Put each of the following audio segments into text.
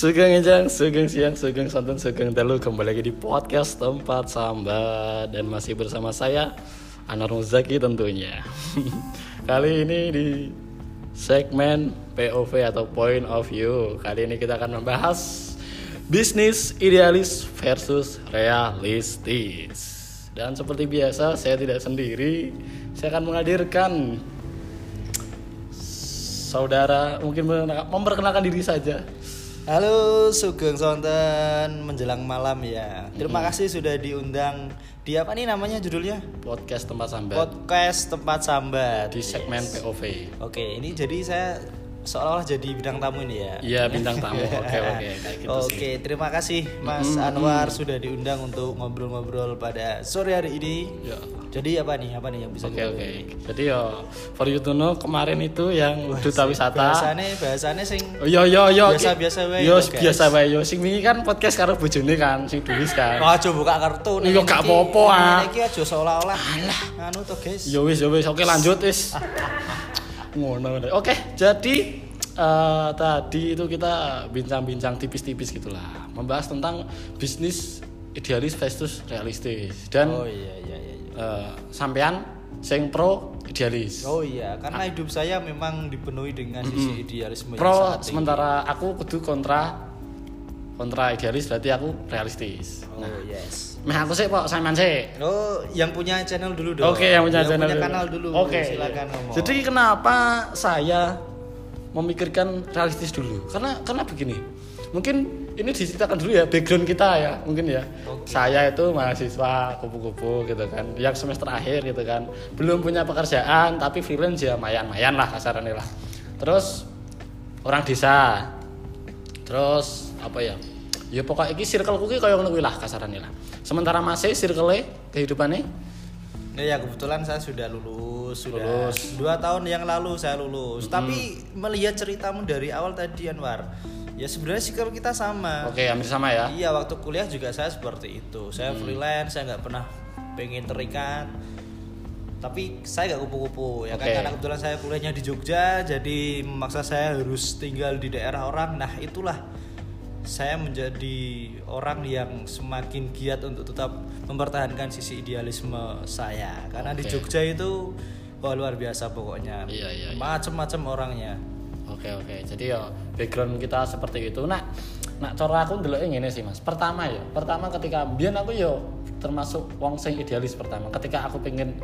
Sugeng Ejang, Sugeng Siang, Sugeng Santan, Sugeng Telu Kembali lagi di podcast tempat sambat Dan masih bersama saya Anar Muzaki tentunya. Kali ini di segmen POV atau Point of View. Kali ini kita akan membahas Bisnis idealis versus realistis. Dan seperti biasa saya tidak sendiri. Saya akan menghadirkan Saudara mungkin memperkenalkan diri saja Halo Sugeng Sonten menjelang malam ya. Terima kasih sudah diundang di apa nih namanya judulnya? podcast tempat sambat Podcast tempat sambat. di segmen POV. Oke, ini jadi saya seolah-olah jadi bidang tamu ini ya. Iya bintang tamu. Oke oke kayak gitu Oke, sih. terima kasih Mas Anwar sudah diundang untuk ngobrol-ngobrol pada sore hari ini. Ya. Jadi apa nih? Apa nih yang bisa Oke oke. Jadi ya for you to know kemarin itu yang duta wisata. Bahasane bahasane sing Oh, Yo yo yo. Biasa-biasa wae Yo biasa wae yo. Sing wingi kan podcast karo bojone kan, sing tulis kan. Oh, aja buka kartu Iya, gak apa-apa, ah. Iki aja seolah-olah. Anu to, guys. Yo wis yo wis. Oke lanjut wis. Ngono. Oke, jadi eh, tadi itu kita bincang-bincang tipis-tipis gitulah, membahas tentang bisnis idealis versus realistis dan Oh iya iya iya. eh, sampean sing pro idealis. Oh iya, karena hidup saya memang dipenuhi dengan sisi idealisme yang pro tinggi. sementara aku kudu kontra kontra idealis berarti aku realistis. Oh yes. Meh aku sih Pak Simon sih. Oh, yang punya channel dulu dong. Oke, yang punya channel dulu. kanal dulu. Oke. silakan ngomong. Jadi kenapa saya memikirkan realistis dulu? Karena karena begini. Mungkin ini diceritakan dulu ya background kita ya, mungkin ya. Oke. Saya itu mahasiswa kupu-kupu gitu kan, yang semester akhir gitu kan. Belum punya pekerjaan tapi freelance ya mayan-mayan lah kasarannya lah. Terus orang desa. Terus apa ya? Ya pokoknya iki circle kuki kaya ngono lah kasarannya lah. Sementara masih circle kehidupannya Ya, ya, kebetulan saya sudah lulus, sudah Lulus. dua tahun yang lalu saya lulus. Tapi melihat ceritamu dari awal tadi Anwar, ya sebenarnya sih kalau kita sama. Oke, hampir sama ya. Iya waktu kuliah juga saya seperti itu. Saya freelance, saya nggak pernah pengen terikat. Tapi saya nggak kupu-kupu ya Oke. kan karena kebetulan saya kuliahnya di Jogja, jadi memaksa saya harus tinggal di daerah orang. Nah itulah saya menjadi orang yang semakin giat untuk tetap mempertahankan sisi idealisme saya karena di Oke. Jogja itu wah luar biasa pokoknya Iya, iya, iya. macem-macem orangnya Oke oke. Jadi ya background kita seperti itu. Nah, nah cara aku ndelok ngene sih Mas. Pertama ya, pertama ketika biyen aku yo termasuk wong sing idealis pertama. Ketika aku pengen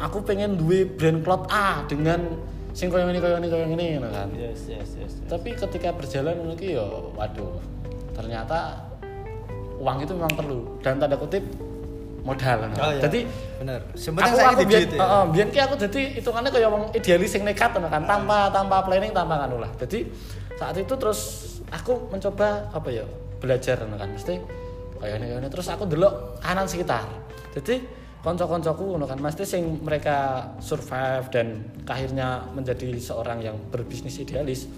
aku pengen duwe brand cloth A dengan sing koyo ngene koyo ngene koyo ngene ngono kan. yes yes yes, yes. Tapi ketika berjalan ngono ki yo waduh. Ternyata uang itu memang perlu dan tanda kutip modal. ngono. Oh, iya. Jadi bener aku sebenarnya aku saya biyen digit ya. heeh, biyen ki aku dadi hitungannya kayak wong idealis sing nekat ngono kan tanpa tanpa planning tanpa anu lah. Jadi saat itu terus aku mencoba apa ya belajar ngono kan mesti kayak ini terus aku delok kanan sekitar. Jadi konco-koncoku ngono kan mesti sing mereka survive dan akhirnya menjadi seorang yang berbisnis idealis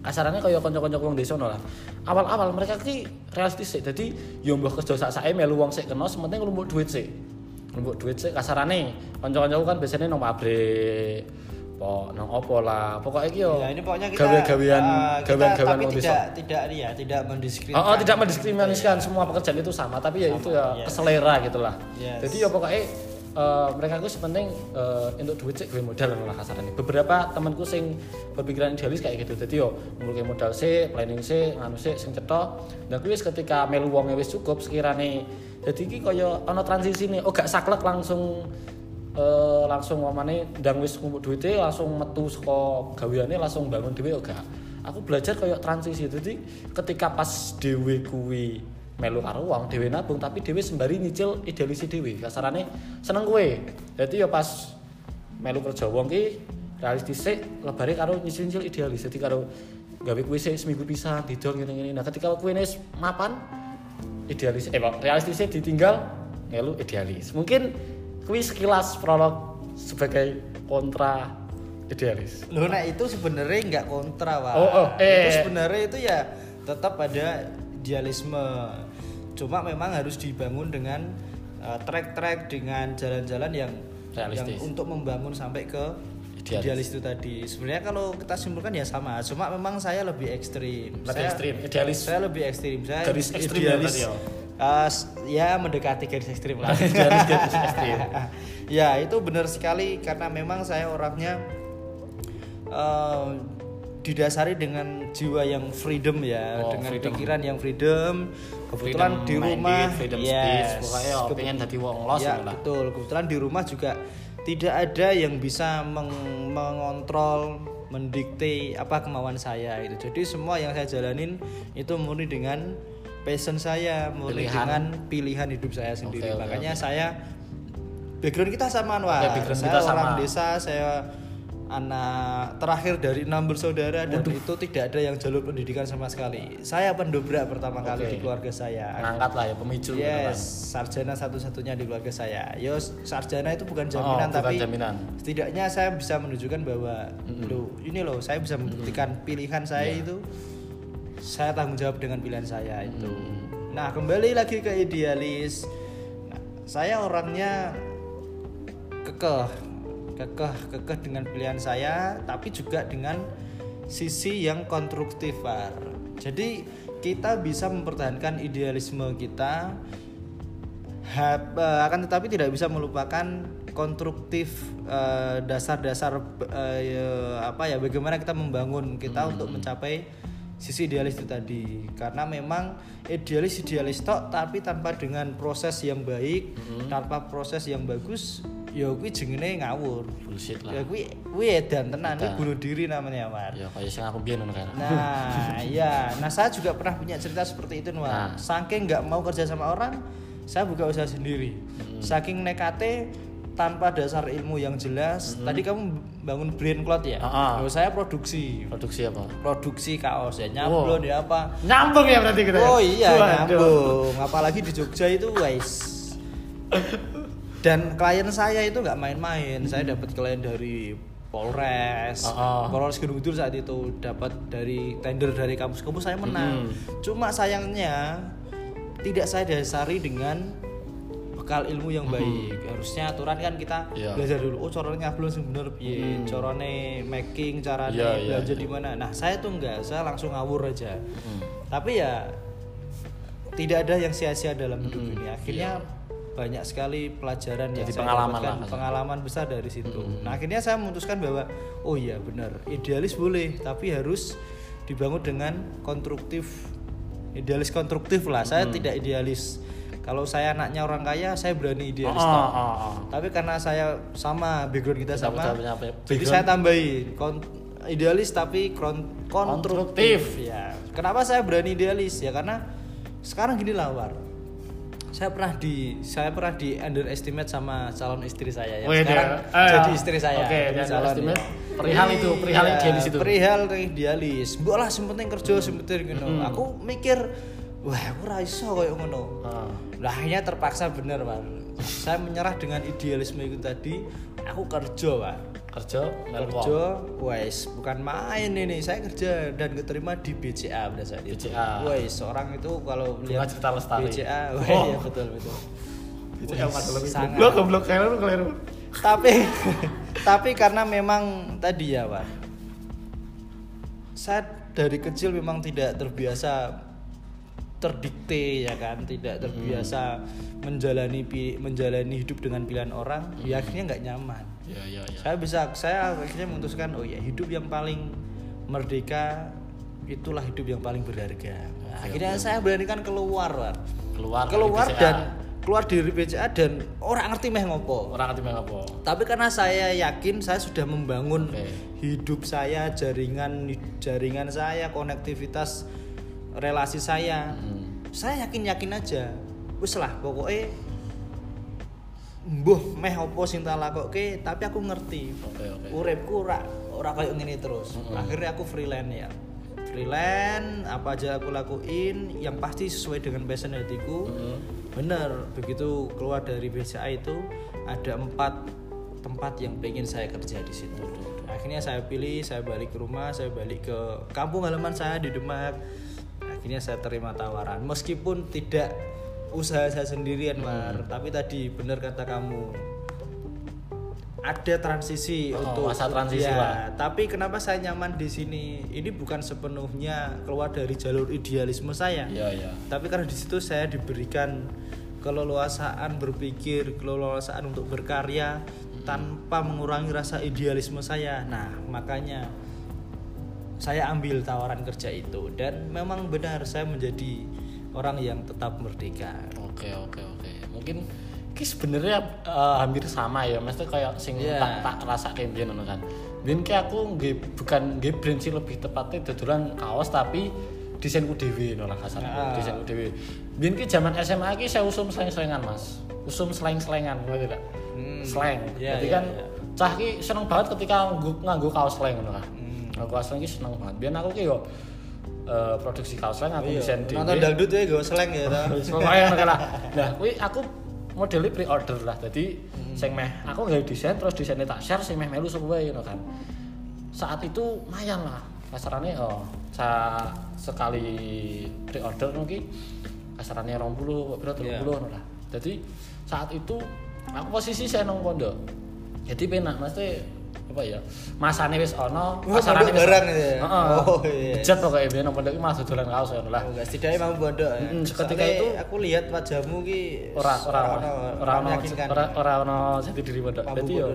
kasarannya kayak konco-konco wong desa ngono lah. Awal-awal mereka ki realistis sih. Jadi yo mbah kerja sak sae melu wong sik kena sementing nglumpuk duit sih. Nglumpuk duit sih kasarane. Konco-koncoku kan biasanya nang pabrik po nang opo lah. Pokoknya ki yo Ya, ini pokoknya kita gawe-gawean gawean-gawean tapi tidak tidak ini ya, tidak mendiskriminasi. Oh, oh, tidak mendiskriminasikan semua pekerjaan itu sama, tapi ya Sama, itu ya yes. keselera gitulah. Yes. Jadi ya pokoknya eh, mereka itu sepenting eh, untuk duit sih gue modal lah kasarnya. Beberapa temanku sing berpikiran idealis kayak gitu. Jadi yo ngumpulke modal sih, planning sih, nganu sih sing cetok. Dan wis ketika melu wonge wis cukup sekirane jadi iki kaya ana transisi nih, oh gak saklek langsung eh, langsung omane ndang wis ngumpul duite langsung metu saka gaweane langsung bangun dhewe gak. Aku belajar kayak transisi. Jadi ketika pas dhewe kuwi melu karo wong dhewe nabung tapi dhewe sembari nyicil idealisi dhewe. Kasarane seneng kowe. Dadi ya pas melu kerja wong ki realistis lebare karo nyicil-nyicil idealis. Jadi karo gawe kuwi sik seminggu pisan didol ngene-ngene. Nah ketika kuwi wis mapan idealis eh Pak, realistisnya ditinggal ngelu idealis. Mungkin kuwi sekilas prolog sebagai kontra idealis. Loh, nah itu sebenarnya nggak kontra, Pak. Oh, oh, eh. Itu sebenarnya itu ya tetap ada idealisme. Cuma memang harus dibangun dengan uh, track-track dengan jalan-jalan yang Realistis. yang untuk membangun sampai ke Idealis. idealis itu tadi sebenarnya kalau kita simpulkan ya sama cuma memang saya lebih ekstrim Lebih saya, ekstrim, idealis. saya lebih ekstrim saya Garis ekstrim ya idealis ya? S- ya mendekati garis ekstrim lah Idealis, garis ekstrim. ya itu benar sekali karena memang saya orangnya eh, didasari dengan jiwa yang freedom ya Oh, dengan freedom. pikiran yang freedom kebetulan Freedom di minded, rumah freedom yes, speech, pokoknya oh, pengen jadi wong los ya gitu lah. betul kebetulan di rumah juga tidak ada yang bisa meng- mengontrol mendikte apa kemauan saya itu jadi semua yang saya jalanin itu murni dengan passion saya murni Pilihan. dengan pilihan hidup saya sendiri oke, makanya oke. saya background kita sama Anwar Oke, background saya kita sama. orang desa saya anak terakhir dari enam bersaudara dan itu tidak ada yang jalur pendidikan sama sekali saya pendobrak pertama kali Oke. di keluarga saya ngangkat lah ya pemicu gitu kan. Yes, sarjana satu-satunya di keluarga saya. Yo, sarjana itu bukan Oh, jaminan bukan tapi jaminan. setidaknya saya bisa menunjukkan bahwa loh, ini loh saya bisa membuktikan pilihan saya Iya. itu saya tanggung jawab dengan pilihan saya itu. Nah, kembali lagi ke idealis. Nah, saya orangnya kekeh kekeh kekeh dengan pilihan saya tapi juga dengan sisi yang konstruktif jadi kita bisa mempertahankan idealisme kita eh, akan tetapi tidak bisa melupakan konstruktif eh, dasar-dasar eh, ya, apa ya bagaimana kita membangun kita untuk mencapai sisi idealis itu tadi karena memang idealis idealis tok tapi tanpa dengan proses yang baik tanpa proses yang bagus ya kuwi jenenge ngawur bullshit ya lah kuwi kuwi edan tenan Edan. bunuh diri namanya Mar ya kayak sing aku biyen ngono kan Nah, ya. Nah, saya juga pernah punya cerita seperti itu, Nuan. Nah. Saking nggak mau kerja sama orang, saya buka usaha sendiri. Saking nekate tanpa dasar ilmu yang jelas. Tadi kamu bangun brand cloth ya? Oh, saya produksi. produksi apa Produksi kaos ya, nyablon ya apa. nyambung ya berarti kita ya? Oh iya, Waduh. nyambung. Apalagi di Jogja itu, guys. Dan klien saya itu nggak main-main. Saya dapat klien dari Polres, Ah, ah. Polres Gunung Kidul saat itu dapat dari tender dari kampus-kampus saya menang. Hmm. Cuma sayangnya tidak saya dasari dengan bekal ilmu yang baik. Harusnya aturan kan kita Hmm. Iya. belajar dulu. Oh, caranya belum sebener piye, Hmm. carane making, carane Iya, iya, belajar iya. di mana. Nah, saya tuh enggak, saya langsung ngawur aja. Hmm. Tapi ya tidak ada yang sia-sia dalam hidup Hmm, ini. Akhirnya banyak sekali pelajaran yang Jadi saya pengalaman dapatkan, lah. pengalaman besar dari situ. Hmm. Nah, akhirnya saya memutuskan bahwa oh iya benar, idealis boleh, tapi harus dibangun dengan konstruktif. Idealis konstruktif lah. Saya Hmm. tidak idealis. Kalau saya anaknya orang kaya, saya berani idealis. Ah, toh. ah, ah. Tapi karena saya sama background kita sama, punya ya? jadi saya tambahin kon- idealis tapi kron- konstruktif. Ya. Kenapa saya berani idealis? Ya karena sekarang gini lah War. Saya pernah di saya pernah di underestimate sama calon istri saya yang Wih, sekarang dia- ah, jadi istri saya. oke, calon, ya. Perihal itu, perihal Iya, idealis itu. Perihal idealis. Mbok lah sing penting kerja sing penting ngono. Hmm. Aku mikir wah aku ora iso koyo ngono. Ah. Lah akhirnya terpaksa bener Pak. Saya menyerah dengan idealisme itu tadi. Aku kerja Pak. kerja. Kerja, wes bukan main ini. Saya kerja dan keterima di BCA pada saat itu. BCA. Wes seorang itu kalau Bunga lihat Citra Lestari. BCA, wes Oh. ya betul betul. Lebih sangat. goblok goblok keliru keliru Tapi tapi karena memang tadi ya Pak. Saya dari kecil memang tidak terbiasa terdikte ya kan? Tidak terbiasa menjalani pi- menjalani hidup dengan pilihan orang ya akhirnya nggak nyaman. Ya ya ya. Saya bisa saya akhirnya memutuskan oh ya hidup yang paling merdeka itulah hidup yang paling berharga. Nah, akhirnya saya beranikan keluar Pak. keluar keluar dan keluar dari BCA dan orang ngerti meh ngopo. Orang ngerti apa tapi karena saya yakin saya sudah membangun Oke. hidup saya jaringan jaringan saya konektivitas relasi saya. Hmm. saya yakin yakin aja wis lah pokoknya mbuh meh opo sing tak lakoke tapi aku ngerti. Oke oke. Uripku ora ora kayak ngene terus. Mm-mm. akhirnya aku freelance ya. Freelance apa aja aku lakuin yang pasti sesuai dengan passion hatiku. Mm-mm. bener begitu keluar dari BCA itu ada empat tempat yang pengen saya kerja di situ. Akhirnya saya pilih saya balik ke rumah saya balik ke kampung halaman saya di Demak akhirnya saya terima tawaran. Meskipun tidak usaha saya sendirian mar tapi tadi bener kata kamu. Ada transisi Oh, untuk masa transisi ya, lah. tapi kenapa saya nyaman di sini? Ini bukan sepenuhnya keluar dari jalur idealisme saya. Iya iya. Tapi karena di situ saya diberikan keleluasaan berpikir keleluasaan untuk berkarya tanpa mengurangi rasa idealisme saya. Nah makanya saya ambil tawaran kerja itu dan memang benar saya menjadi orang yang tetap merdeka oke oke oke mungkin ki sebenarnya eh, hampir sama ya maksudnya kayak sing Iya. tak tak rasa kayak biyen kan biyen ki aku nggih bukan nggih brand sih lebih tepatnya dodolan kaos tapi desainku dhewe ngono lah kasarnya Ah. desainku dhewe biyen ki zaman SMA ki saya usum slang-slangan Mas usum slang-slangan ngerti tidak Hmm. slang Iya, jadi iya, kan iya. cah ki seneng banget ketika nganggo nganggo kaos slang ngono kan Hmm. Nganggo kaos slang ki seneng banget biyen aku ki yo eh, produksi kaos slang aku Iya, desain nonton dhewe dangdut ya gue seleng ya pokoke ngono lah. Nah, kuwi aku modelnya pre-order lah. Jadi sing meh aku nggak desain terus desainnya tak share sing meh melu sesuai ngono kan. Saat itu lumayan lah. Kasarannya oh, sa sekali pre-order mungkin kasarannya 20, berapa Iya. 30 ngono lah. Jadi saat itu aku posisi saya nang pondok. Jadi penak mesti apa ya masane wis ono kasarane pondok barang ya? Oh, iya. Bejat pokoknya biyen nang pondok iki malah dodolan kaos ngono lah. Oh, enggak setidaknya mau bodoh ya. Soalnya itu- aku lihat wajahmu ki ora ora ora ono ora ora ono jati diri pondok. Dadi yo.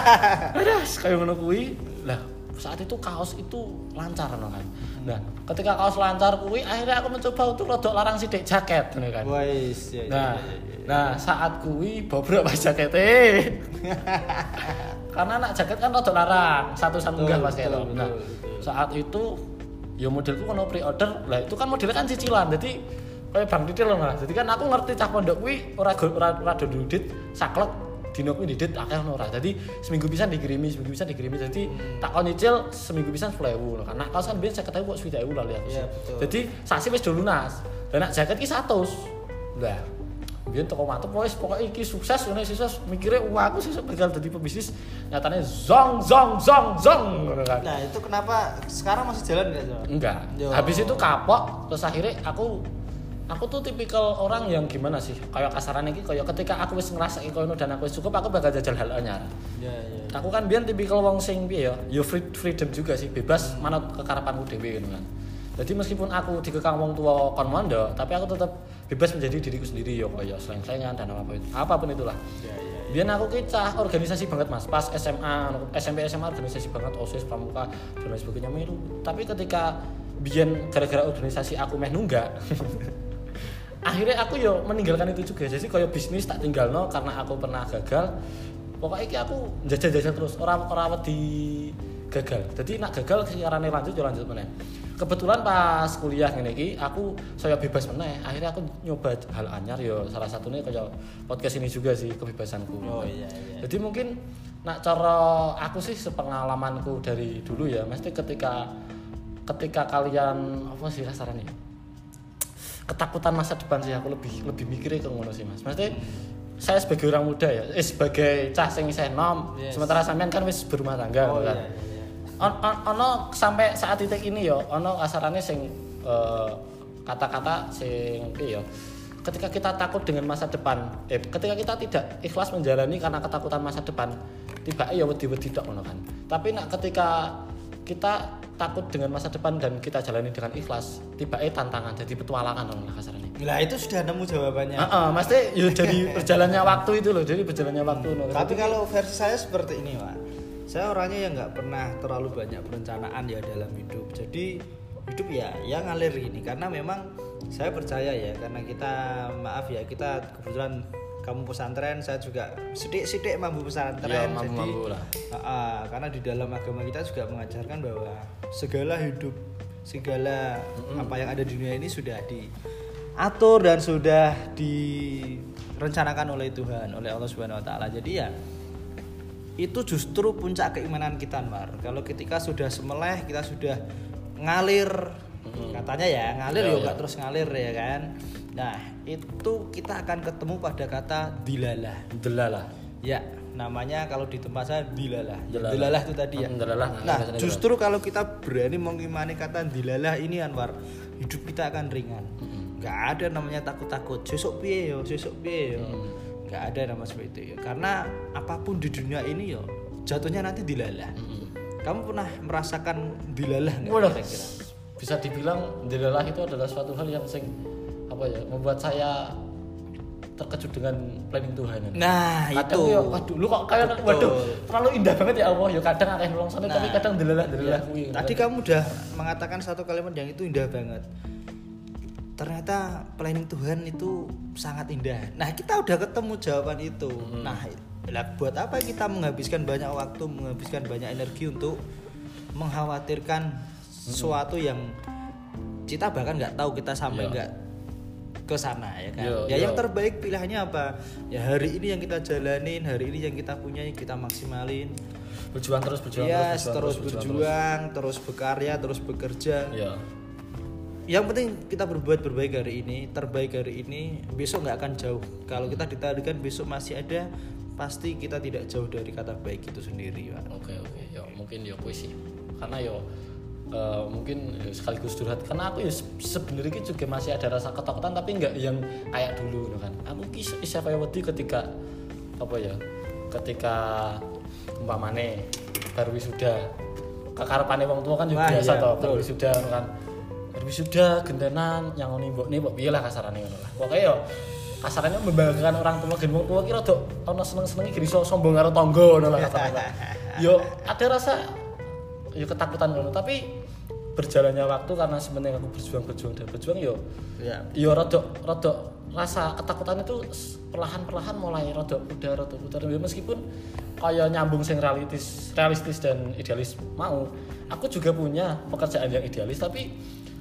Adas kayak ngono kuwi. Lah, saat itu kaos itu lancar no kan. Nah, ketika kaos lancar kuwi akhirnya aku mencoba untuk rodok larang sidik jaket kan. Wais, ya, ya, Nah, nah saat kuwi bobrok pas jakete. Karena anak jaket kan rodok larang, satu satu enggak pas betul, kayak betul, Nah, saat itu ya modelku kono pre-order. Lah itu kan modelnya kan cicilan. Jadi kayak Bang Didit loh Mas. Jadi kan aku ngerti cah pondok kuwi ora ora ora dudit saklek dino kuwi didit akeh ora. Jadi seminggu pisan dikirimi, seminggu pisan dikirimi. Jadi tak kon nyicil seminggu pisan 10.000 lho kan. Nah, kaos kan biyen 50.000 kok 20.000 lah lihat. Betul. Jadi saksi wis do lunas. Dan nak jaket ki 100. Lah, biyen toko mantep wis pokoke iki sukses ngene sukses mikire wah aku sesuk bakal dadi pebisnis nyatane zong zong zong zong kan. Nah, itu kenapa sekarang masih jalan enggak, Jawa? Enggak. Yo. Habis itu kapok, terus akhirnya aku aku tuh tipikal orang yang gimana sih? Kayak kasaran iki kayak ketika aku wis ngerasa kono dan aku wis cukup, aku bakal jajal hal anyar. Ya, ya. Aku kan biyen tipikal wong sing piye ya, yo free, freedom juga sih, bebas manut kekarepanku dhewe ngono kan. Jadi meskipun aku dikekang wong tua kon mondok, tapi aku tetap bebas menjadi diriku sendiri yo kayak seleng-selengan dan apa itu. Apa pun itulah. Ya, ya. Biar aku ki cah organisasi banget mas pas SMA SMP SMA organisasi banget osis pramuka dan lain sebagainya melu tapi ketika biyen gara-gara organisasi aku meh nunggak akhirnya aku yo meninggalkan itu juga jadi kayak bisnis tak tinggal no karena aku pernah gagal pokoknya ki aku jajal-jajal terus orang orang di gagal jadi nak gagal sekarang lanjut yo lanjut mana kebetulan pas kuliah ngene iki aku saya bebas meneh akhirnya aku nyoba hal anyar yo salah satunya kayak podcast ini juga sih kebebasanku Oh, iya, iya. jadi mungkin nak cara aku sih sepengalamanku dari dulu ya mesti ketika ketika kalian apa sih kasarannya ketakutan masa depan sih aku lebih lebih mikirnya ke ngono sih mas maksudnya saya sebagai orang muda ya eh sebagai cah sing isih nom Yes. sementara sampean kan wis berumah tangga Oh, kan iya, iya. On- on- ono sampai saat titik ini yo ono asarannya sing eh, kata-kata sing yo ketika kita takut dengan masa depan eh ketika kita tidak ikhlas menjalani karena ketakutan masa depan tiba ya wedi-wedi tok ngono kan tapi nak ketika kita takut dengan masa depan dan kita jalani dengan ikhlas tiba tantangan jadi petualangan ngono lah kasarnya Lah itu sudah nemu jawabannya. Heeh, mesti ya jadi berjalannya waktu itu loh jadi berjalannya waktu no. Tapi kalau versi saya seperti ini, Pak. Saya orangnya yang nggak pernah terlalu banyak perencanaan ya dalam hidup. Jadi hidup ya ya ngalir gini karena memang saya percaya ya karena kita maaf ya kita kebetulan kamu pesantren saya juga sidik-sidik mampu pesantren Iya, jadi mampu-mampu lah. Ah, ah, karena di dalam agama kita juga mengajarkan bahwa segala hidup segala apa yang ada di dunia ini sudah diatur dan sudah direncanakan oleh Tuhan oleh Allah Subhanahu Wa Taala jadi ya itu justru puncak keimanan kita Mar kalau ketika sudah semeleh kita sudah ngalir katanya ya ngalir Iya, ya iya. nggak terus ngalir ya kan nah itu kita akan ketemu pada kata dilalah delalah Ya, namanya kalau di tempat saya dilalah. Dilalah. Dilalah itu tadi ya. Hmm, dilalah. Nah, Biasanya justru kalau kita berani mengimani kata dilalah ini Anwar, hidup kita akan ringan. Gak ada namanya takut-takut. Sesuk piye yo, sesuk piye yo. Nggak ada nama seperti itu ya karena apa pun di dunia ini yo jatuhnya nanti dilalah kamu pernah merasakan dilalah nggak kira-kira bisa dibilang dilalah itu adalah suatu hal yang sing apa ya membuat saya terkejut dengan planning Tuhan. nah kadang itu ya, waduh, lu kok kayak Betul. waduh, terlalu indah banget ya Allah. Ya kadang akeh nolong sana tapi Nah, kadang delalah Iya. delalah kuwi. Tadi kamu udah mengatakan satu kalimat yang itu indah banget. Ternyata planning Tuhan itu sangat indah. Nah, kita udah ketemu jawaban itu. Nah, lah buat apa kita menghabiskan banyak waktu, menghabiskan banyak energi untuk mengkhawatirkan sesuatu yang kita bahkan nggak tahu kita sampai Iya. nggak ke sana ya kan. Iya, ya iya. yang terbaik pilihannya apa? Ya hari ini yang kita jalanin, hari ini yang kita punya kita maksimalin. berjuang terus berjuang Yes, terus terus, berjuang, berjuang, terus berkarya, terus bekerja. Iya. Yang penting kita berbuat berbaik hari ini, terbaik hari ini, besok nggak akan jauh. Kalau kita ditarikan besok masih ada, pasti kita tidak jauh dari kata baik itu sendiri, Pak. Oke oke, yo mungkin yo kuwi sih. Karena yo eh, mungkin ya sekaligus curhat karena aku ya se- sebenarnya juga masih ada rasa ketakutan tapi nggak yang kayak dulu gitu kan aku ki isya kaya wedi ketika apa ya ketika umpamane baru wisuda kekarepane wong tua kan juga biasa iya, toh baru wisuda ngono kan wisuda gentenan nyangoni mbokne mbok piye lah kasarane ngono lah pokoke yo kasarane membanggakan orang tua gen wong tua ki rada ana seneng-senenge gak iso sombong karo tangga ngono lah kasarane lah. yo ada rasa yo ketakutan ngono tapi berjalannya waktu karena sebenarnya aku berjuang berjuang dan berjuang yo Ya. yo rada rada rasa ketakutan itu perlahan-perlahan mulai rada udah rada putar Ya, meskipun kayak nyambung sing realistis realistis dan idealis mau aku juga punya pekerjaan yang idealis tapi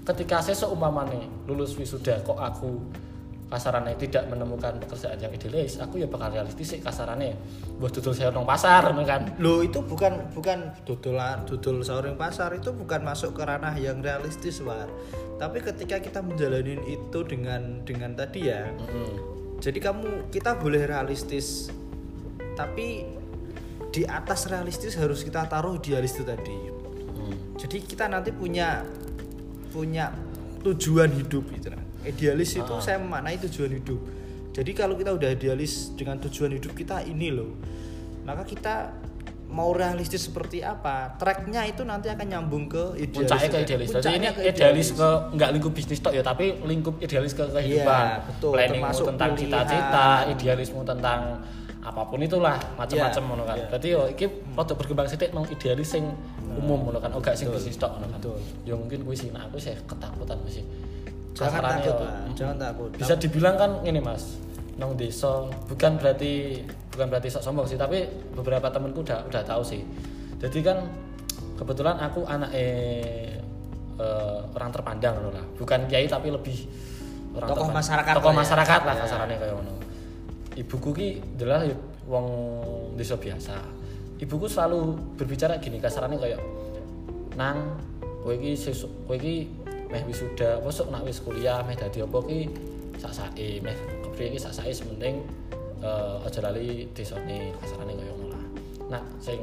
ketika saya seumpamane lulus wisuda kok aku kasarannya tidak menemukan pekerjaan yang idealis aku ya bakal realistis sih kasarannya buat dudul saya nang pasar kan Lo itu bukan bukan dodolan dodol sauring pasar itu bukan masuk ke ranah yang realistis, War. Tapi ketika kita menjalani itu dengan dengan tadi ya, Mm-mm. Jadi kamu kita boleh realistis, tapi di atas realistis harus kita taruh idealis itu tadi. Hmm. Jadi kita nanti punya punya tujuan hidup gitu. nah. Idealis itu Ah. saya memaknai tujuan hidup. Jadi kalau kita udah idealis dengan tujuan hidup kita ini loh, maka kita mau realistis seperti apa, tracknya itu nanti akan nyambung ke idealis. puncaknya ke idealis. Jadi ini ke idealis ke nggak lingkup bisnis tok ya, tapi lingkup idealis ke kehidupan. Iya, betul. Planningmu Termasuk tentang cita-cita, idealismu tentang apa pun itulah macam-macam Iya, ngono kan. iya. Berarti yo iki rada berkembang sithik nang idealis sing umum ngono kan, gak sing bisnis tok ngono kan. Ya mungkin kuwi sih nah aku sih ketakutan sih. Jangan takut, yo, Jangan takut. Bisa dibilang kan ini Mas, nang desa bukan berarti bukan berarti sok sombong sih, tapi beberapa temenku udah udah tahu sih. Jadi kan kebetulan aku anak eh, orang terpandang ngono lah. Bukan kiai tapi lebih orang Tokoh terpandang. masyarakat Tokoh ya. masyarakat lah Ya. kasarannya kayak ngono. Ibuku ki adalah wong desa biasa. Ibuku selalu berbicara gini kasarannya kayak nang kowe iki sesuk kowe iki meh wisuda apa nak wis kuliah meh dadi apa ki sak sae meh kepriye ki sak sae sementing eh aja lali desane kasarane kaya ngono lah. Nah sing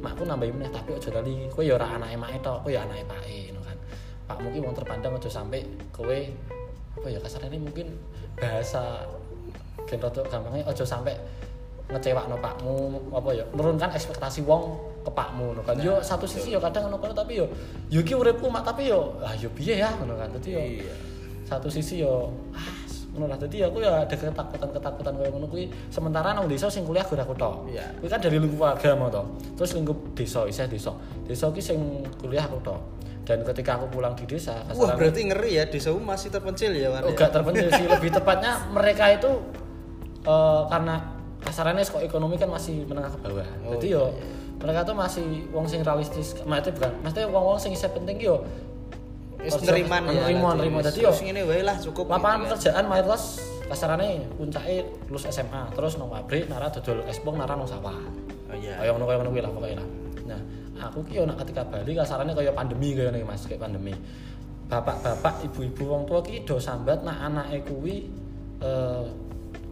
makku nambahi meneh tapi aja lali kowe ya ora anake make tok, kowe ya anake pake ngono kan. Pakmu ki wong terpandang aja sampe kowe apa ya kasarane mungkin bahasa gen rada gampangnya aja sampe ngecewakno pakmu apa ya menurunkan ekspektasi wong ke pakmu ngono kan. Yo satu sisi yo kadang ngono kono tapi yo yo ki uripku mak tapi yo ah yo piye ya ngono kan. Dadi yo Iya. satu sisi yo ah ngono lah. Dadi aku ya ada ketakutan-ketakutan koyo ngono kuwi. Sementara nang desa sing kuliah gur aku tok Iya. kuwi kan dari lingkup agama to. Terus lingkup desa isih desa. Desa ki sing kuliah aku tok dan ketika aku pulang di desa Wah berarti ngeri ya desa masih terpencil ya Wan, Oh, ya? gak terpencil sih. Lebih tepatnya mereka itu eh, karena kasarannya sekolah ekonomi kan masih menengah ke bawah Oh, jadi yo mereka tuh masih wong sing realistis maksudnya bukan maksudnya wong wong sing isih penting yo Wis neriman ya. nerima nerima dadi yo ngene wae lah cukup. lapangan gitu kan. pekerjaan mayoritas kasarannya puncaknya lulus SMA terus nang pabrik nara dodol esbong nara nang sawah Oh iya. kayak ngono kuwi lah pokoknya lah nah aku ki yo nak ketika Bali kasarannya kayak pandemi kayak nih mas kayak pandemi bapak-bapak ibu-ibu wong tua ki do sambat nak anake kuwi eh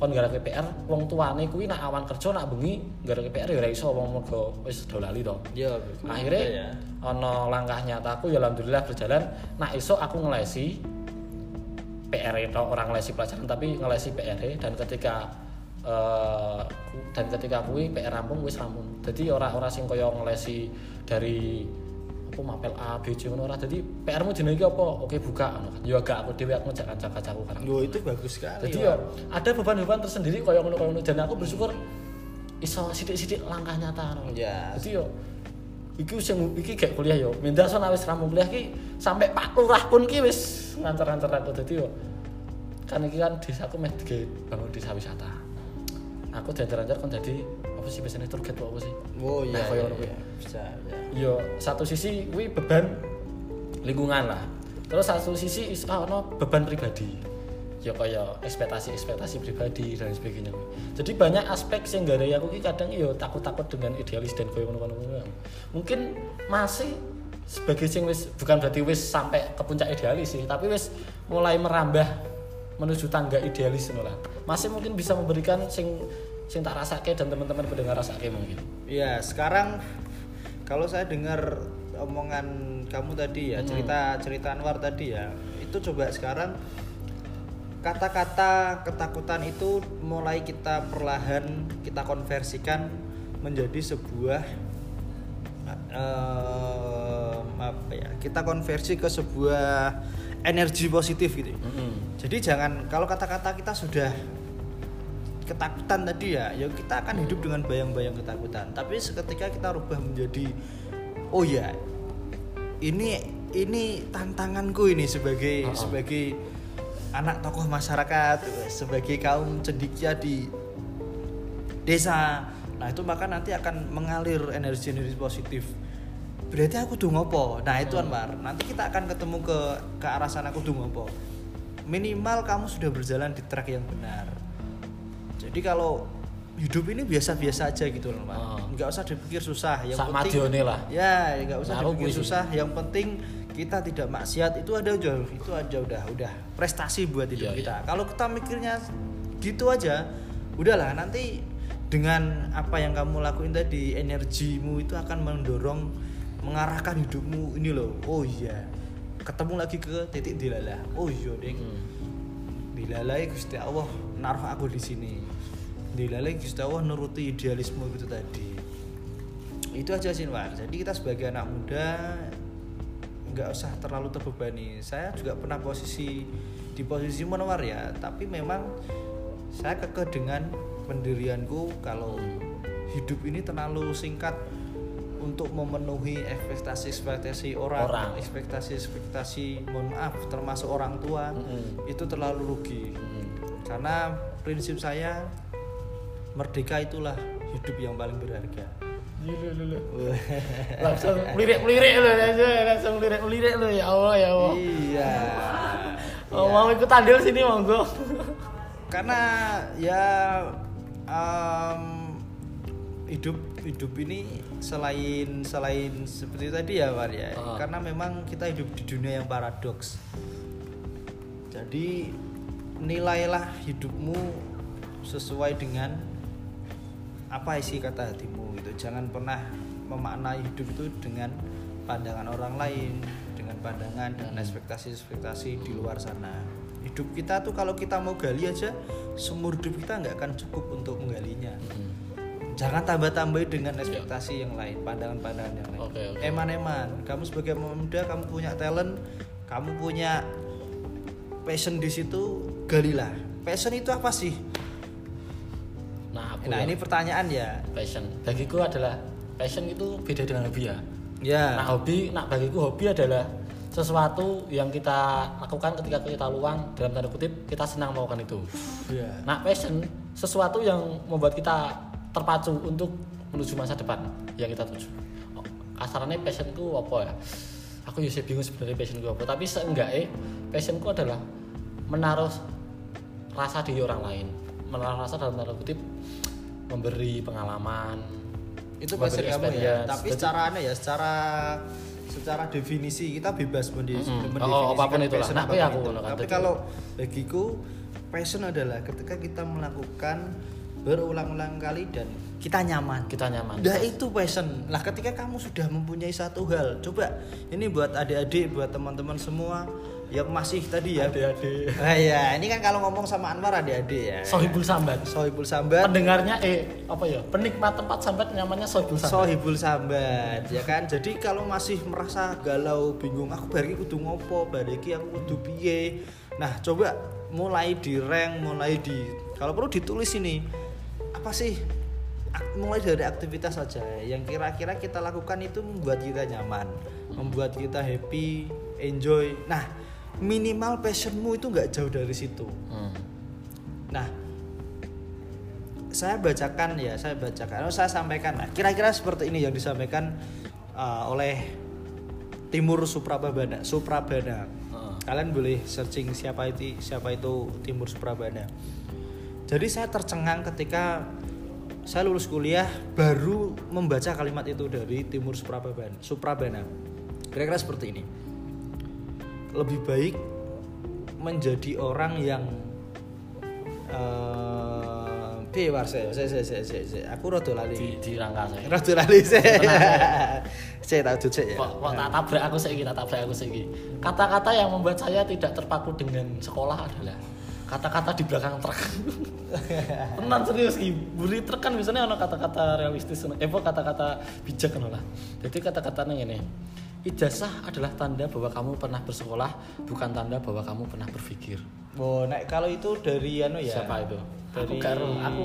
kon gara PR wong tuane kuwi nak awan kerja nak bengi gara PR ya ora iso wong mergo wis do lali to Iya. betul. akhirnya Iya, ya. ono langkah nyataku ya alhamdulillah berjalan nak iso aku ngelesi PR itu orang ngelesi pelajaran tapi ngelesi PR dan ketika ku- dan ketika kuwi PR rampung wis rampung jadi ora-ora sing kaya ngelesi dari apa mapel A B C ngono ora jadi PR-mu iki apa oke buka ngono kan yo agak aku dhewe aku ngejak kanca-kancaku kan Yo itu bagus sekali. jadi yo ada beban-beban tersendiri kaya ngono kaya ngono dan aku bersyukur iso sithik-sithik langkah nyata ngono. Ya. Jadi yo iki sing iki gak kuliah yo. Mendasan wis rampung kuliah ki sampai Pak Lurah pun ki wis nganter-nganter aku dadi yo. Kan iki kan desaku meh bangun desa wisata. Aku diantar-antar kan jadi apa sih biasanya guide apa sih? Oh iya. Nah, iya, ngono iya. Bisa, ya. Yo satu sisi kuwi beban lingkungan lah. Terus satu sisi is ah, ono beban pribadi. Ya kaya ekspektasi-ekspektasi pribadi dan sebagainya. Jadi banyak aspek sing gara aku ki kadang yo takut-takut dengan idealis dan koyo ngono-ngono. Mungkin masih sebagai sing wis bukan berarti wis sampai ke puncak idealis sih, tapi wis mulai merambah menuju tangga idealis ngono lah. Masih mungkin bisa memberikan sing sing tak rasake dan teman-teman pendengar rasake mungkin. Iya, sekarang kalau saya dengar omongan kamu tadi ya, Hmm. cerita cerita Anwar tadi ya, itu coba sekarang kata-kata ketakutan itu mulai kita perlahan kita konversikan menjadi sebuah eh, apa ya? Kita konversi ke sebuah energi positif gitu. Mm-mm. Jadi jangan kalau kata-kata kita sudah ketakutan tadi ya, ya kita akan hidup dengan bayang-bayang ketakutan. Tapi seketika kita rubah menjadi oh ya, ini ini tantanganku ini sebagai oh. sebagai anak tokoh masyarakat, sebagai kaum cendikia di desa. Nah, itu maka nanti akan mengalir energi-energi positif. Berarti aku tuh ngopo. Nah, itu Anwar. Nanti kita akan ketemu ke ke arah sana aku tuh ngopo. Minimal kamu sudah berjalan di track yang benar. Jadi kalau hidup ini biasa-biasa aja gitu loh, Pak. Oh. Nggak usah dipikir susah. Yang Sak penting lah. Ya, nggak usah Nah, dipikir susah. Yang penting kita tidak maksiat itu ada aja, itu aja udah udah prestasi buat hidup Iya, kita. Kalau kita mikirnya gitu aja, udahlah nanti dengan apa yang kamu lakuin tadi energimu itu akan mendorong mengarahkan hidupmu ini loh. Oh iya. Ketemu lagi ke titik dilala. Oh iya, Ding. Hmm. Dilalai Gusti Allah naruh aku di sini. Dilalai Gusti Allah nuruti idealisme itu tadi. Itu aja sih, War. Jadi kita sebagai anak muda nggak usah terlalu terbebani. Saya juga pernah posisi di posisi menawar ya, tapi memang saya kekeh dengan pendirianku kalau hidup ini terlalu singkat untuk memenuhi ekspektasi-ekspektasi orang, Orang. ekspektasi-ekspektasi mohon maaf termasuk orang tua Mm-mm. itu terlalu rugi Mm-mm. karena prinsip saya merdeka itulah hidup yang paling berharga. Gila, lu, langsung lu aja langsung lirik-lirik lu ya Allah ya Allah. Iya. Oh, mau ikut andil sini monggo. Karena ya em, hidup hidup ini selain selain seperti tadi ya War ya Ah. karena memang kita hidup di dunia yang paradoks. Jadi nilailah hidupmu sesuai dengan apa isi kata hatimu gitu? Jangan pernah memaknai hidup itu dengan pandangan orang lain dengan pandangan dengan ekspektasi-ekspektasi di luar sana. Hidup kita tuh kalau kita mau gali aja seumur hidup kita nggak akan cukup untuk menggalinya. Jangan tambah-tambahin dengan ekspektasi yang lain pandangan-pandangan yang lain. Oke, oke. eman-eman kamu sebagai muda kamu punya talent kamu punya passion di situ galilah. Passion itu apa sih nah aku nah ini pertanyaan ya passion bagiku adalah passion itu beda dengan hobi ya ya nah hobi nah bagiku hobi adalah sesuatu yang kita lakukan ketika kita luang dalam tanda kutip kita senang melakukan itu ya Nah, passion sesuatu yang membuat kita terpacu untuk menuju masa depan yang kita tuju. Oh, Kasarannya passionku apa ya? Aku ya bingung sebenarnya passionku apa, tapi seenggaknya passionku adalah menaruh rasa di orang lain. Menaruh rasa dalam tanda kutip memberi pengalaman. itu passion kamu ya tapi Jadi- secara aneh ya secara secara definisi kita bebas mendi- Mm-mm. mendefinisikan Oh, apa pun itulah. passion Nah, apa pun aku itu. tapi kalau bagiku passion adalah ketika kita melakukan berulang-ulang kali dan kita nyaman kita nyaman Udah itu passion. Lah ketika kamu sudah mempunyai satu hal, coba ini buat adik-adik, buat teman-teman semua yang masih tadi ya. adik-adik Ah ya, ini kan kalau ngomong sama Anwar adik-adik ya. sohibul sambat Sohibul Sambat. pendengarnya eh apa ya penikmat tempat sambat nyamannya sohibul sambat Sohibul Sambat ya kan. Jadi kalau masih merasa galau, bingung, aku bari kudu ngopo, bari iki aku kudu piye. Nah, coba mulai di rank, mulai di kalau perlu ditulis ini. Apa sih? Mulai dari aktivitas saja yang kira-kira kita lakukan itu membuat kita nyaman, membuat kita happy, enjoy. Nah, minimal passionmu itu nggak jauh dari situ. Hmm. Nah, saya bacakan ya, saya bacakan, oh, saya sampaikan. Nah, kira-kira seperti ini yang disampaikan uh, oleh Timur Suprabana. Suprabana. Heeh. Kalian boleh searching siapa itu siapa itu Timur Suprabana. Jadi saya tercengang ketika saya lulus kuliah baru membaca kalimat itu dari Timur Suprabana. Suprabana. Kira-kira seperti ini. Lebih baik menjadi orang yang eh war saya saya saya saya saya- saya- aku rada lali. Di di rangka saya. Rada lali saya. Tenang, saya tahu jujur ya. Kok kok tak tabrak aku segi tak tabrak aku segi kata-kata yang membuat saya tidak terpaku dengan sekolah adalah kata-kata di belakang truk. Tenan serius ki. Buri truk kan biasanya ada kata-kata realistis eh kata-kata bijak kan lah. Jadi kata-katanya ini ijazah adalah tanda bahwa kamu pernah bersekolah bukan tanda bahwa kamu pernah berpikir Oh, nek kalau itu dari anu ya. Siapa itu? Dari Aku gak ero, aku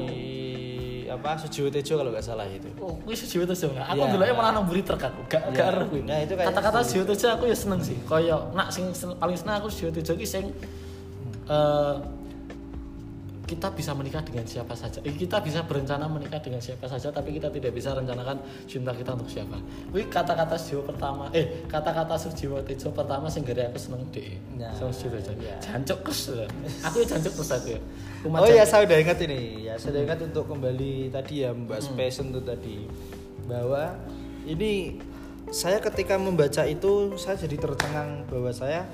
apa Sujiwo Tejo kalau nggak salah itu. Oh, kuwi sejiwa tuh Aku Iya. dulu malah nang buri aku. Gak Iya. gak ero kuwi. Nah, itu kayaknya Kata-kata setuju. sejiwa tuh aku ya seneng sih. Kaya nak sing sen- paling seneng aku sejiwa tuh ki sing eh, kita bisa menikah dengan siapa saja. Eh, kita bisa berencana menikah dengan siapa saja, tapi kita tidak bisa rencanakan cinta kita untuk siapa. Wih kata-kata Sujiwo pertama, eh kata-kata Sujiwo Tejo pertama sing aku seneng deh. Nah, Sama Sujiwo Tejo. iya. Jancuk kes. Aku ya jancuk terus aku ya. Rumah Oh ya saya udah ingat ini ya saya udah ingat untuk kembali tadi ya membahas Hmm. passion tuh tadi bahwa ini saya ketika membaca itu saya jadi tercengang bahwa saya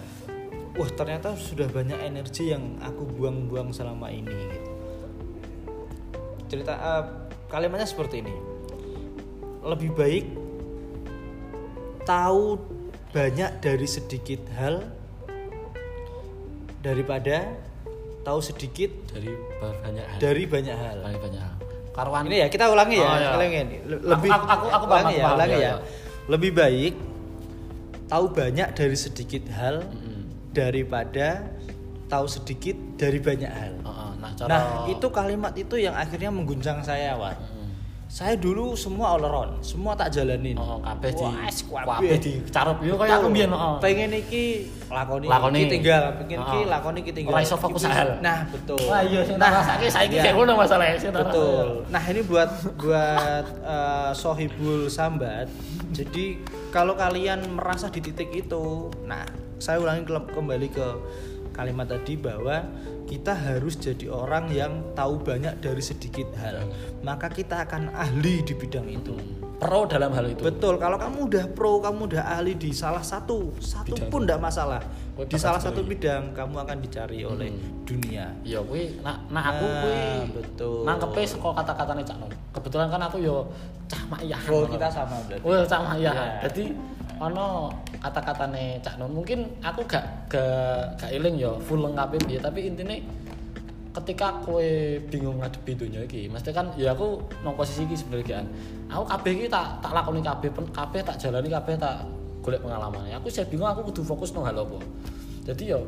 wah ternyata sudah banyak energi yang aku buang-buang selama ini gitu. cerita eh, kalimatnya seperti ini lebih baik tahu banyak dari sedikit hal daripada tahu sedikit dari banyak hal. dari banyak hal. Dari banyak hal. Karuan Ini ya kita ulangi ya, Oh, iya. ulangi ini. Le- Aku- Lebih aku- aku- aku ulangi aku ya, paham, ulangi iya, ya. iya. Lebih baik tahu banyak dari sedikit hal Mm-mm. Daripada tahu sedikit dari banyak hal. Heeh, nah, cara Nah, itu kalimat itu yang akhirnya mengguncang saya, Wan. Mm. Saya dulu semua all around, semua tak jalanin. Oh, kabeh di kabeh. di carup yo kaya aku mbiyen. Pengen iki lakoni, Lakoni. iki tinggal, pengen iki lakoni iki tinggal. Ora iso fokus hal. Nah, betul. Wah iya sing tak rasake saiki iya. kayak ngono tak Betul. Nah ini buat buat eh, sohibul sambat. Jadi kalau kalian merasa di titik itu, nah saya ulangi ke- kembali ke kalimat tadi bahwa kita harus jadi orang yang tahu banyak dari sedikit hal. Maka kita akan ahli di bidang itu. pro dalam hal itu. Betul. Kalau kamu udah pro, kamu udah ahli di salah satu, satu Bidang pun tidak masalah. Kowe Di salah satu bidang kamu akan dicari oleh dunia. Ya kuwi nak nak aku Nah, kuwi betul. nangkepe saka kata-katane Cak. Kebetulan kan aku yo cah makiyahan. Oh, kita sama berarti. Oh, cah makiyahan. Iya. Dadi ono kata-katane Cak Nun. Mungkin aku gak gak gak eling yo full lengkap piye tapi intine ketika kowe bingung ngadepi dunia iki mesti kan ya aku nang posisi iki sebenarnya kan. Aku kabeh iki tak tak lakoni kabeh kabeh tak jalani kabeh tak golek pengalaman. Aku saya bingung aku kudu fokus nang hal apa. Jadi yo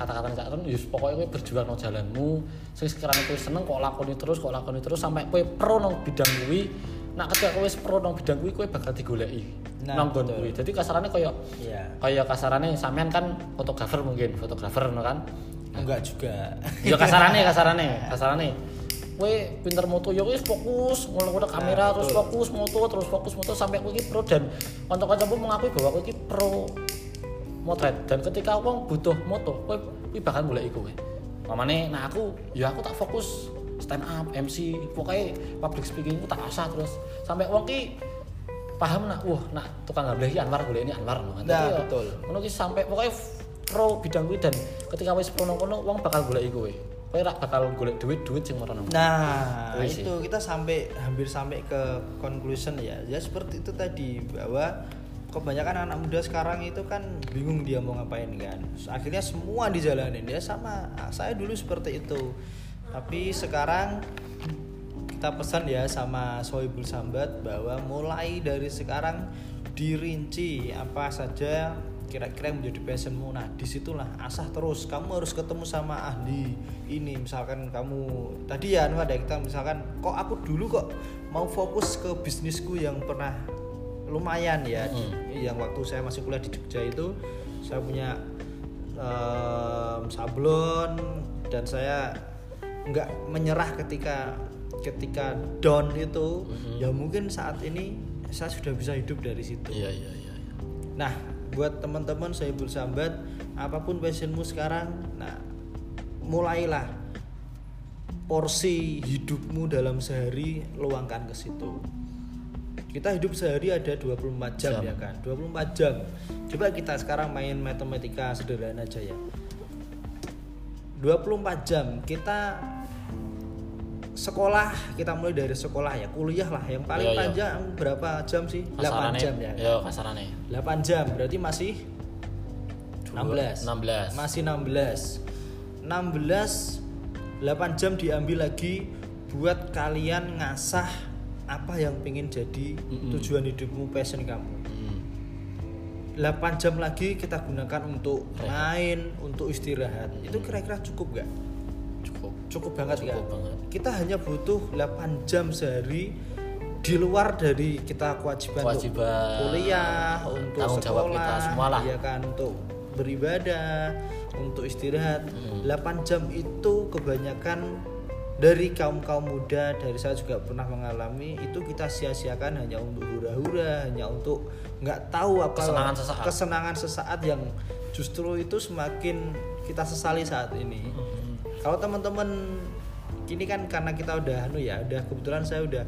kata-kata Cak Nun yus pokoknya kowe berjuang nang jalanmu. Sing sekiranya kowe seneng kok lakoni terus kok lakoni terus sampai kowe pro nang bidang kuwi nak ketika kowe pro nang bidang kuwi kowe bakal digoleki Nah, nang nggon kuwi. Jadi kasarannya koyo Iya. kayak kasarannya sampean kan fotografer mungkin fotografer no kan? Enggak juga. ya kasarane kasarane kasarane. Kowe pinter moto ya wis fokus ngono kamera Nah, terus fokus moto terus fokus moto sampai kowe iki pro. Dan kanca-kancamu mengakui bahwa kowe iki pro motret. Dan ketika wong butuh moto kowe kuwi bakal golek iku kowe. Mamane nah aku ya aku tak fokus stand up MC pokoknya public speaking ku tak asah terus sampai wong ki paham nak wah nak tukang iki Anwar golek ini Anwar no. Nah, ya, betul. ngono ki sampai pokoknya pro bidang kuwi dan ketika wis pro kono wong bakal golek iku kowe kowe rak bakal golek duit-duit sing merono. Nah, sih. itu kita sampai hampir sampai ke conclusion ya. Ya seperti itu tadi bahwa kebanyakan anak muda sekarang itu kan bingung dia mau ngapain kan. Akhirnya semua dijalanin dia sama saya dulu seperti itu. Tapi sekarang kita pesan ya sama Sohibul Sambat bahwa mulai dari sekarang dirinci apa saja kira-kira yang menjadi passionmu. Nah di situlah asah terus. Kamu harus ketemu sama ahli ini. Misalkan kamu tadi ya anu ada kita misalkan kok aku dulu kok mau fokus ke bisnisku yang pernah lumayan ya? Hmm. yang waktu saya masih kuliah di Jogja itu saya punya em, sablon dan saya nggak menyerah ketika ketika down itu Mhm. ya mungkin saat ini saya sudah bisa hidup dari situ Iya iya iya. iya. Nah, buat teman-teman saya bersambat, apa pun passionmu sekarang, nah mulailah porsi hidupmu dalam sehari luangkan ke situ. Kita hidup sehari ada 24 jam, Jam. ya kan? 24 jam. Coba kita sekarang main matematika sederhana aja ya. 24 jam kita sekolah kita mulai dari sekolah ya kuliah lah yang paling Iya, iya. panjang berapa jam sih 8 Kasarane, jam ya? Yo kasarane. 8 jam berarti masih Dua- 16 16. masih 16 16 8 jam diambil lagi buat kalian ngasah apa yang pengen jadi Mm-mm. tujuan hidupmu passion kamu Hmm. 8 jam lagi kita gunakan untuk main untuk istirahat itu kira-kira cukup gak? Cukup. cukup banget Cukup kan? banget. kita hanya butuh 8 jam sehari di luar dari kita kewajiban, untuk Kewajiban, kuliah untuk tanggung jawab sekolah kita semua lah. ya kan untuk beribadah untuk istirahat Hmm. 8 jam itu kebanyakan dari kaum kaum muda dari saya juga pernah mengalami itu kita sia-siakan hanya untuk hura-hura hanya untuk nggak tahu apa Kesenangan sesaat. kesenangan sesaat yang justru itu semakin kita sesali saat ini Hmm. kalau teman-teman ini kan karena kita udah anu ya udah kebetulan saya udah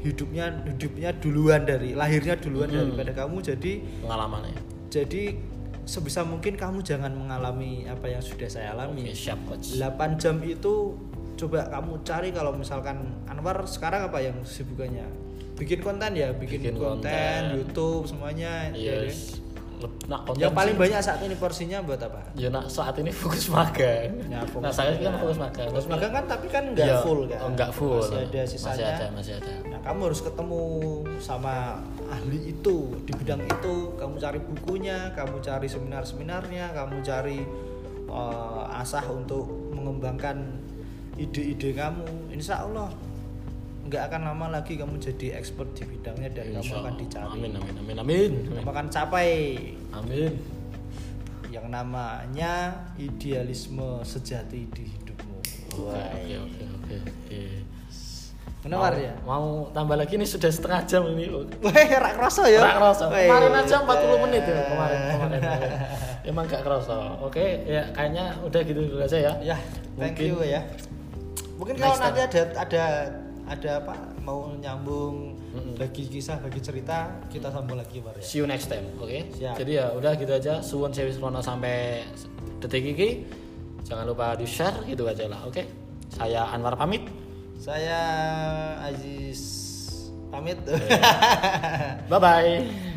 hidupnya hidupnya duluan dari lahirnya duluan Hmm. daripada kamu jadi Pengalamannya. jadi sebisa mungkin kamu jangan mengalami apa yang sudah saya alami Oke, siap coach. 8 jam itu coba kamu cari kalau misalkan Anwar sekarang apa yang sibukannya bikin konten ya bikin, Bikin konten, konten. YouTube semuanya ya, Yes. Nah, konten yang paling sih- banyak saat ini porsinya buat apa Ya nak saat ini fokus magang. Ya, fokus nah saya kan fokus magang. Fokus magang kan tapi kan nggak Iya, full kan nggak full. masih ada sisanya Masih ada, masih ada. Nah, kamu harus ketemu sama ahli itu di bidang itu. Kamu cari bukunya, kamu cari seminar-seminarnya, kamu cari eh, asah untuk mengembangkan ide-ide kamu. Insya Allah nggak akan lama lagi kamu jadi expert di bidangnya dan kamu Insya akan Allah. dicari. Amin amin amin amin. Kamu akan capai Amin. yang namanya idealisme sejati di hidupmu. Oke Wah. oke oke. Menawar ya? Mau tambah lagi nih sudah setengah jam ini. Weh, rak kerasa ya. Rak kerasa. Weh. Kemarin aja 40 menit ya kemarin kemarin. Emang gak kerasa. Oke, ya kayaknya udah gitu dulu aja ya. Ya, thank Mungkin- you ya. Mungkin kalau nanti ada ada ada apa mau nyambung Mm-mm. bagi kisah bagi cerita kita sambung lagi Bar ya. See you next time, oke? Siap. Jadi ya udah gitu aja. Suwun Sewi Serono sampai detik ini. Jangan lupa di share gitu aja lah, oke? Saya Anwar pamit. Saya Aziz pamit. Bye bye.